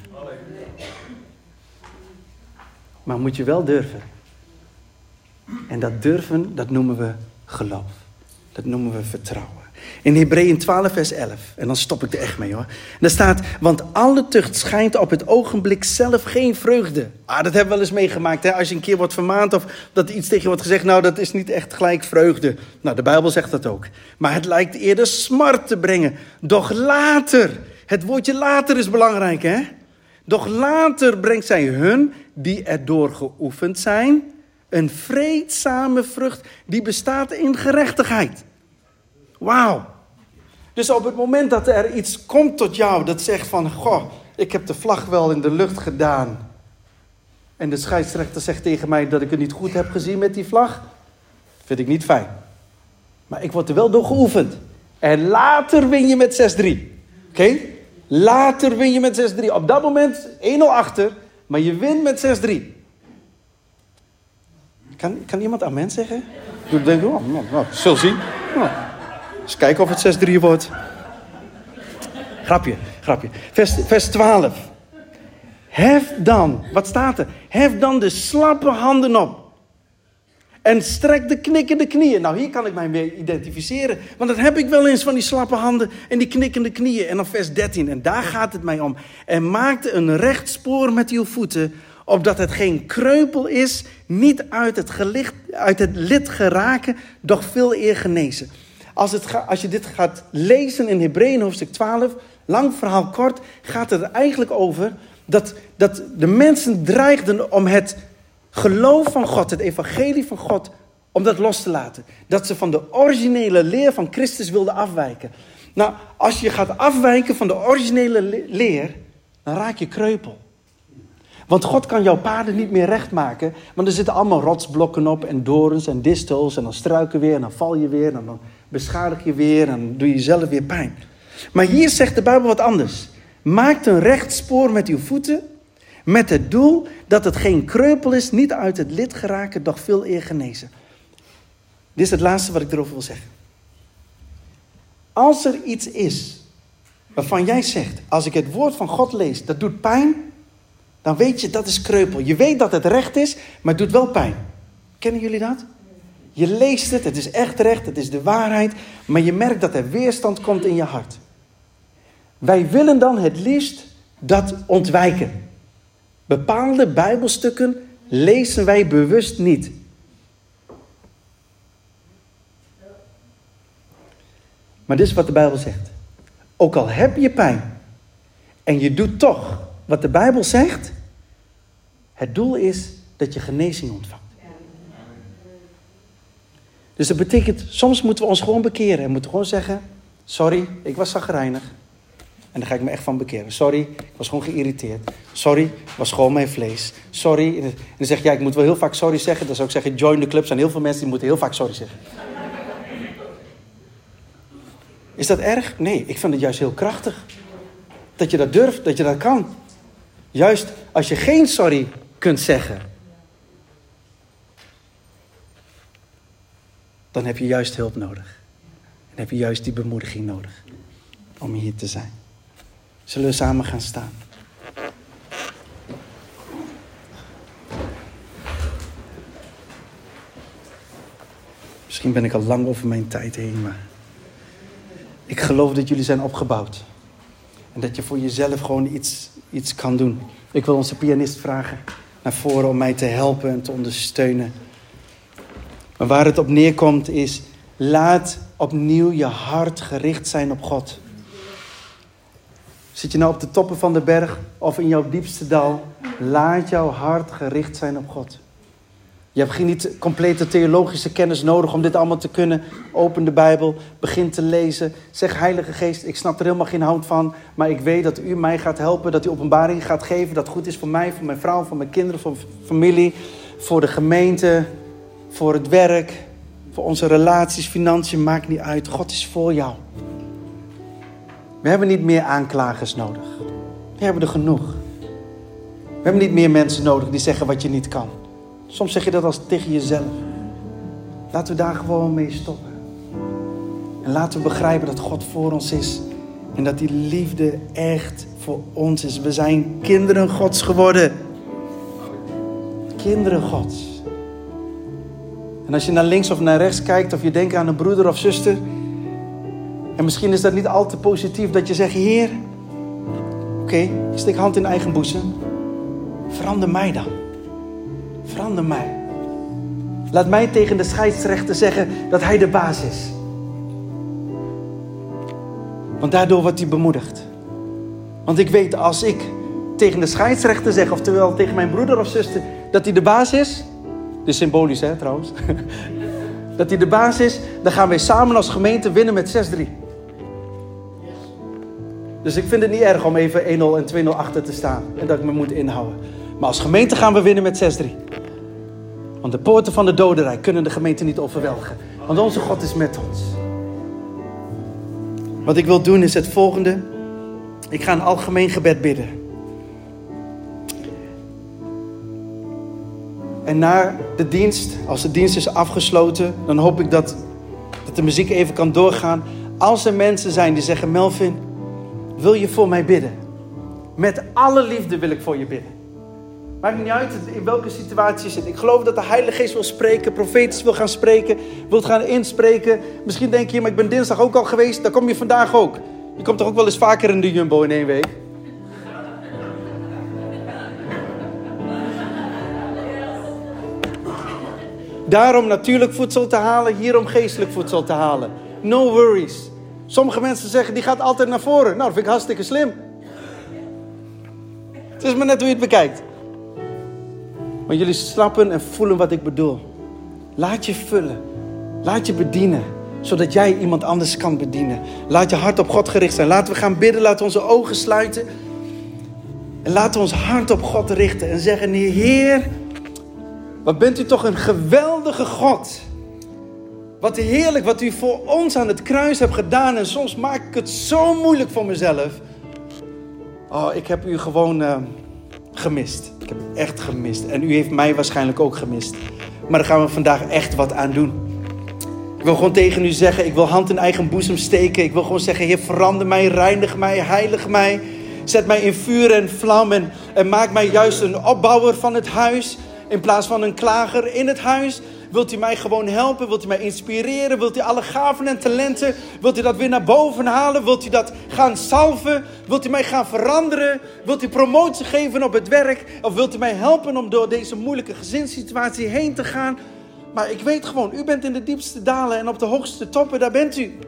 Maar moet je wel durven. En dat durven, dat noemen we geloof. Dat noemen we vertrouwen. In Hebreeën 12, vers 11. En dan stop ik er echt mee hoor. Daar staat, want alle tucht schijnt op het ogenblik zelf geen vreugde. Ah, dat hebben we wel eens meegemaakt. Hè? Als je een keer wordt vermaand of dat iets tegen je wordt gezegd. Nou, dat is niet echt gelijk vreugde. Nou, de Bijbel zegt dat ook. Maar het lijkt eerder smart te brengen. Doch later. Het woordje later is belangrijk hè. Doch later brengt zij hun die erdoor geoefend zijn. Een vreedzame vrucht die bestaat in gerechtigheid. Wauw. Dus op het moment dat er iets komt tot jou dat zegt van... Goh, ik heb de vlag wel in de lucht gedaan. En de scheidsrechter zegt tegen mij dat ik het niet goed heb gezien met die vlag. Vind ik niet fijn. Maar ik word er wel door geoefend. En later win je met 6-3. Oké? Later win je met 6-3. Op dat moment 1-0 achter. Maar je wint met 6-3. Kan, kan iemand amen zeggen? Ik denk, oh, nou, zien. Nou, eens kijken of het 6-3 wordt. Grapje, grapje. Vers, vers 12. Hef dan, wat staat er? Hef dan de slappe handen op. En strek de knikkende knieën. Nou, hier kan ik mij mee identificeren. Want dat heb ik wel eens van die slappe handen en die knikkende knieën. En dan vers 13. En daar gaat het mij om. En maakte een recht spoor met uw voeten. Opdat het geen kreupel is, niet uit het, gelicht, uit het lid geraken, doch veel eer genezen. Als, het als je dit gaat lezen in Hebreeën hoofdstuk 12, lang verhaal kort, gaat het er eigenlijk over dat, dat de mensen dreigden om het geloof van God, het evangelie van God, om dat los te laten. Dat ze van de originele leer van Christus wilden afwijken. Nou, als je gaat afwijken van de originele leer, dan raak je kreupel. Want God kan jouw paden niet meer recht maken. Want er zitten allemaal rotsblokken op en dorens en distels. En dan struiken weer en dan val je weer. En dan beschadig je weer en doe je jezelf weer pijn. Maar hier zegt de Bijbel wat anders. Maak een recht spoor met uw voeten. Met het doel dat het geen kreupel is, niet uit het lid geraken, doch veel eer genezen. Dit is het laatste wat ik erover wil zeggen. Als er iets is waarvan jij zegt, als ik het woord van God lees, dat doet pijn, dan weet je dat is kreupel. Je weet dat het recht is, maar het doet wel pijn. Kennen jullie dat? Je leest het, het is echt recht, het is de waarheid, maar je merkt dat er weerstand komt in je hart. Wij willen dan het liefst dat ontwijken. Bepaalde Bijbelstukken lezen wij bewust niet. Maar dit is wat de Bijbel zegt. Ook al heb je pijn en je doet toch wat de Bijbel zegt, het doel is dat je genezing ontvangt. Dus dat betekent, soms moeten we ons gewoon bekeren en moeten gewoon zeggen: Sorry, ik was zagrijnig. En daar ga ik me echt van bekeren. Sorry, ik was gewoon geïrriteerd. Sorry, was gewoon mijn vlees. Sorry. En dan zeg je, ik moet wel heel vaak sorry zeggen. Dan zou ik zeggen, join the club. Er zijn heel veel mensen die moeten heel vaak sorry zeggen. Is dat erg? Nee, ik vind het juist heel krachtig. Dat je dat durft, dat je dat kan. Juist als je geen sorry kunt zeggen. Dan heb je juist hulp nodig. En heb je juist die bemoediging nodig. Om hier te zijn. Zullen we samen gaan staan? Misschien ben ik al lang over mijn tijd heen, maar ik geloof dat jullie zijn opgebouwd. En dat je voor jezelf gewoon iets, iets kan doen. Ik wil onze pianist vragen naar voren om mij te helpen en te ondersteunen. Maar waar het op neerkomt is, laat opnieuw je hart gericht zijn op God. Zit je nou op de toppen van de berg of in jouw diepste dal? Laat jouw hart gericht zijn op God. Je hebt geen complete theologische kennis nodig om dit allemaal te kunnen. Open de Bijbel, begin te lezen. Zeg Heilige Geest, ik snap er helemaal geen hout van. Maar ik weet dat u mij gaat helpen, dat u openbaring gaat geven. Dat goed is voor mij, voor mijn vrouw, voor mijn kinderen, voor mijn familie. Voor de gemeente, voor het werk, voor onze relaties, financiën. Maakt niet uit. God is voor jou. We hebben niet meer aanklagers nodig. We hebben er genoeg. We hebben niet meer mensen nodig die zeggen wat je niet kan. Soms zeg je dat als tegen jezelf. Laten we daar gewoon mee stoppen. En laten we begrijpen dat God voor ons is. En dat die liefde echt voor ons is. We zijn kinderen Gods geworden. Kinderen Gods. En als je naar links of naar rechts kijkt, of je denkt aan een broeder of zuster en misschien is dat niet al te positief dat je zegt: Heer, oké, okay, stik hand in eigen boezem. Verander mij dan. Verander mij. Laat mij tegen de scheidsrechter zeggen dat hij de baas is. Want daardoor wordt hij bemoedigd. Want ik weet als ik tegen de scheidsrechter zeg, oftewel tegen mijn broeder of zuster, dat hij de baas is. Dit is symbolisch, hè, trouwens. dat hij de baas is, dan gaan wij samen als gemeente winnen met 6-3. Dus ik vind het niet erg om even 1-0 en 2-0 achter te staan. En dat ik me moet inhouden. Maar als gemeente gaan we winnen met 6-3. Want de poorten van de dodenrijk kunnen de gemeente niet overweldigen. Want onze God is met ons. Wat ik wil doen is het volgende. Ik ga een algemeen gebed bidden. En na de dienst, als de dienst is afgesloten, dan hoop ik dat, dat de muziek even kan doorgaan. Als er mensen zijn die zeggen: Melvin, wil je voor mij bidden? Met alle liefde wil ik voor je bidden. Maakt niet uit in welke situatie je zit. Ik geloof dat de Heilige Geest wil spreken, profetisch wil gaan spreken, wil gaan inspreken. Misschien denk je, maar ik ben dinsdag ook al geweest, dan kom je vandaag ook. Je komt toch ook wel eens vaker in de Jumbo in één week? Daarom natuurlijk voedsel te halen, hierom geestelijk voedsel te halen. No worries. Sommige mensen zeggen, die gaat altijd naar voren. Nou, dat vind ik hartstikke slim. Het is maar net hoe je het bekijkt. Maar jullie snappen en voelen wat ik bedoel. Laat je vullen. Laat je bedienen. Zodat jij iemand anders kan bedienen. Laat je hart op God gericht zijn. Laten we gaan bidden. Laten we onze ogen sluiten. En laten we ons hart op God richten. En zeggen, Heer, wat bent u toch een geweldige God. Wat heerlijk wat u voor ons aan het kruis hebt gedaan. En soms maak ik het zo moeilijk voor mezelf. Oh, ik heb u gewoon uh, gemist. Ik heb echt gemist. En u heeft mij waarschijnlijk ook gemist. Maar daar gaan we vandaag echt wat aan doen. Ik wil gewoon tegen u zeggen, ik wil hand in eigen boezem steken. Ik wil gewoon zeggen, Heer, verander mij, reinig mij, heilig mij. Zet mij in vuur en vlam en, en maak mij juist een opbouwer van het huis. In plaats van een klager in het huis. Wilt u mij gewoon helpen? Wilt u mij inspireren? Wilt u alle gaven en talenten, wilt u dat weer naar boven halen? Wilt u dat gaan salven? Wilt u mij gaan veranderen? Wilt u promotie geven op het werk? Of wilt u mij helpen om door deze moeilijke gezinssituatie heen te gaan? Maar ik weet gewoon, u bent in de diepste dalen en op de hoogste toppen, daar bent u.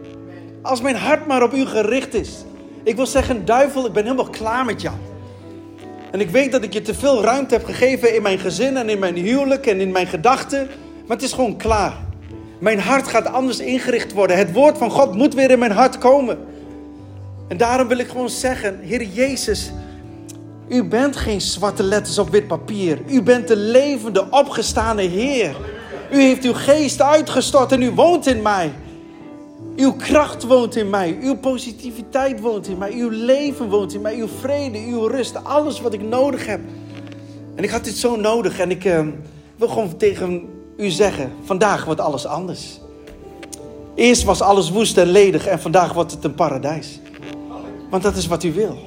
Als mijn hart maar op u gericht is. Ik wil zeggen, duivel, ik ben helemaal klaar met jou. En ik weet dat ik je te veel ruimte heb gegeven in mijn gezin en in mijn huwelijk en in mijn gedachten. Maar het is gewoon klaar. Mijn hart gaat anders ingericht worden. Het woord van God moet weer in mijn hart komen. En daarom wil ik gewoon zeggen, Heer Jezus, u bent geen zwarte letters op wit papier. U bent de levende, opgestane Heer. U heeft uw geest uitgestort en u woont in mij. Uw kracht woont in mij. Uw positiviteit woont in mij. Uw leven woont in mij. Uw vrede, uw rust. Alles wat ik nodig heb. En ik had dit zo nodig. En ik uh, wil gewoon tegen u zeggen: vandaag wordt alles anders. Eerst was alles woest en ledig. En vandaag wordt het een paradijs. Want dat is wat u wil.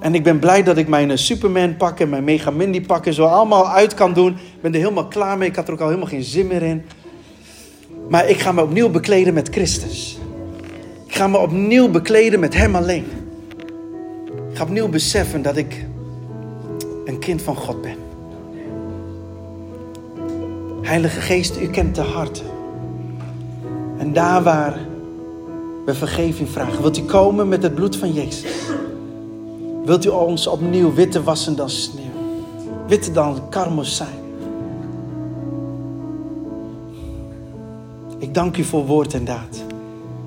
En ik ben blij dat ik mijn eh, Superman pak en mijn Mega Mindy pak en zo allemaal uit kan doen. Ik ben er helemaal klaar mee. Ik had er ook al helemaal geen zin meer in. Maar ik ga me opnieuw bekleden met Christus. Ik ga me opnieuw bekleden met Hem alleen. Ik ga opnieuw beseffen dat ik een kind van God ben. Heilige Geest, u kent de harten. En daar waar we vergeving vragen, wilt u komen met het bloed van Jezus? Wilt u ons opnieuw witte wassen dan sneeuw? Witter dan karmozijn? Ik dank u voor woord en daad.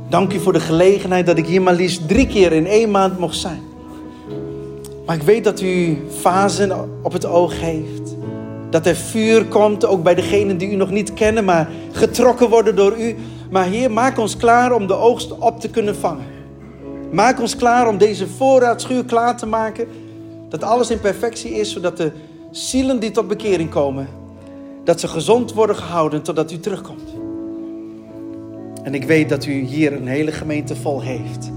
Dank u voor de gelegenheid dat ik hier maar liefst drie keer in één maand mocht zijn. Maar ik weet dat u fasen op het oog heeft. Dat er vuur komt, ook bij degenen die u nog niet kennen, maar getrokken worden door u. Maar Heer, maak ons klaar om de oogst op te kunnen vangen. Maak ons klaar om deze voorraadschuur klaar te maken. Dat alles in perfectie is, zodat de zielen die tot bekering komen, dat ze gezond worden gehouden totdat u terugkomt. En ik weet dat u hier een hele gemeente vol heeft.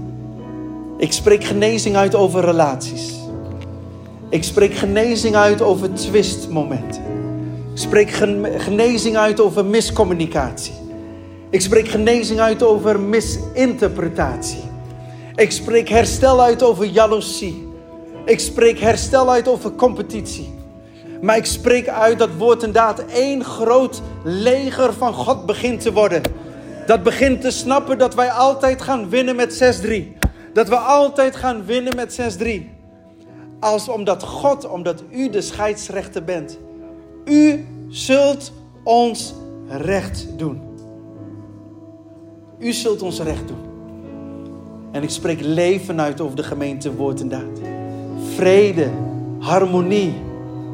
Ik spreek genezing uit over relaties. Ik spreek genezing uit over twistmomenten. Ik spreek genezing uit over miscommunicatie. Ik spreek genezing uit over misinterpretatie. Ik spreek herstel uit over jaloezie. Ik spreek herstel uit over competitie. Maar ik spreek uit dat woord en daad één groot leger van God begint te worden dat begint te snappen dat wij altijd gaan winnen met 6-3. Dat we altijd gaan winnen met 6-3. Als omdat God, omdat u de scheidsrechter bent. U zult ons recht doen. U zult ons recht doen. En ik spreek leven uit over de gemeente woord en daad. Vrede, harmonie,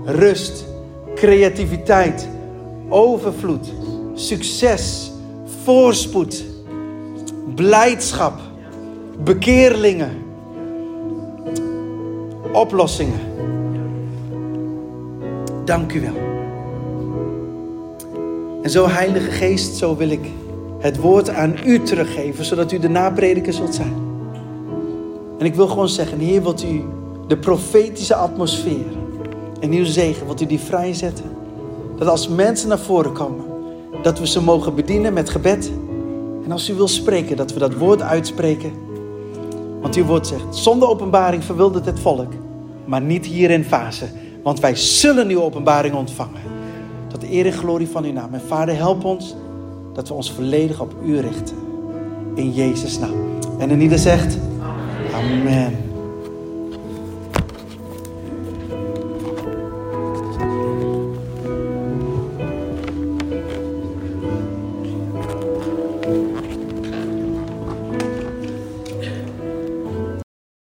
rust, creativiteit, overvloed, succes voorspoed, blijdschap, bekeerlingen, oplossingen. Dank u wel. En zo, Heilige Geest, zo wil ik het woord aan u teruggeven, zodat u de naprediker zult zijn. En ik wil gewoon zeggen, Heer, wilt u de profetische atmosfeer en uw zegen, wilt u die vrijzetten? Dat als mensen naar voren komen, dat we ze mogen bedienen met gebed. En als u wil spreken, dat we dat woord uitspreken. Want uw woord zegt, zonder openbaring verwildert het volk, maar niet hier in fase. Want wij zullen uw openbaring ontvangen. Tot eer en glorie van uw naam. En vader, help ons dat we ons volledig op u richten. In Jezus' naam. En in ieder zegt, Amen.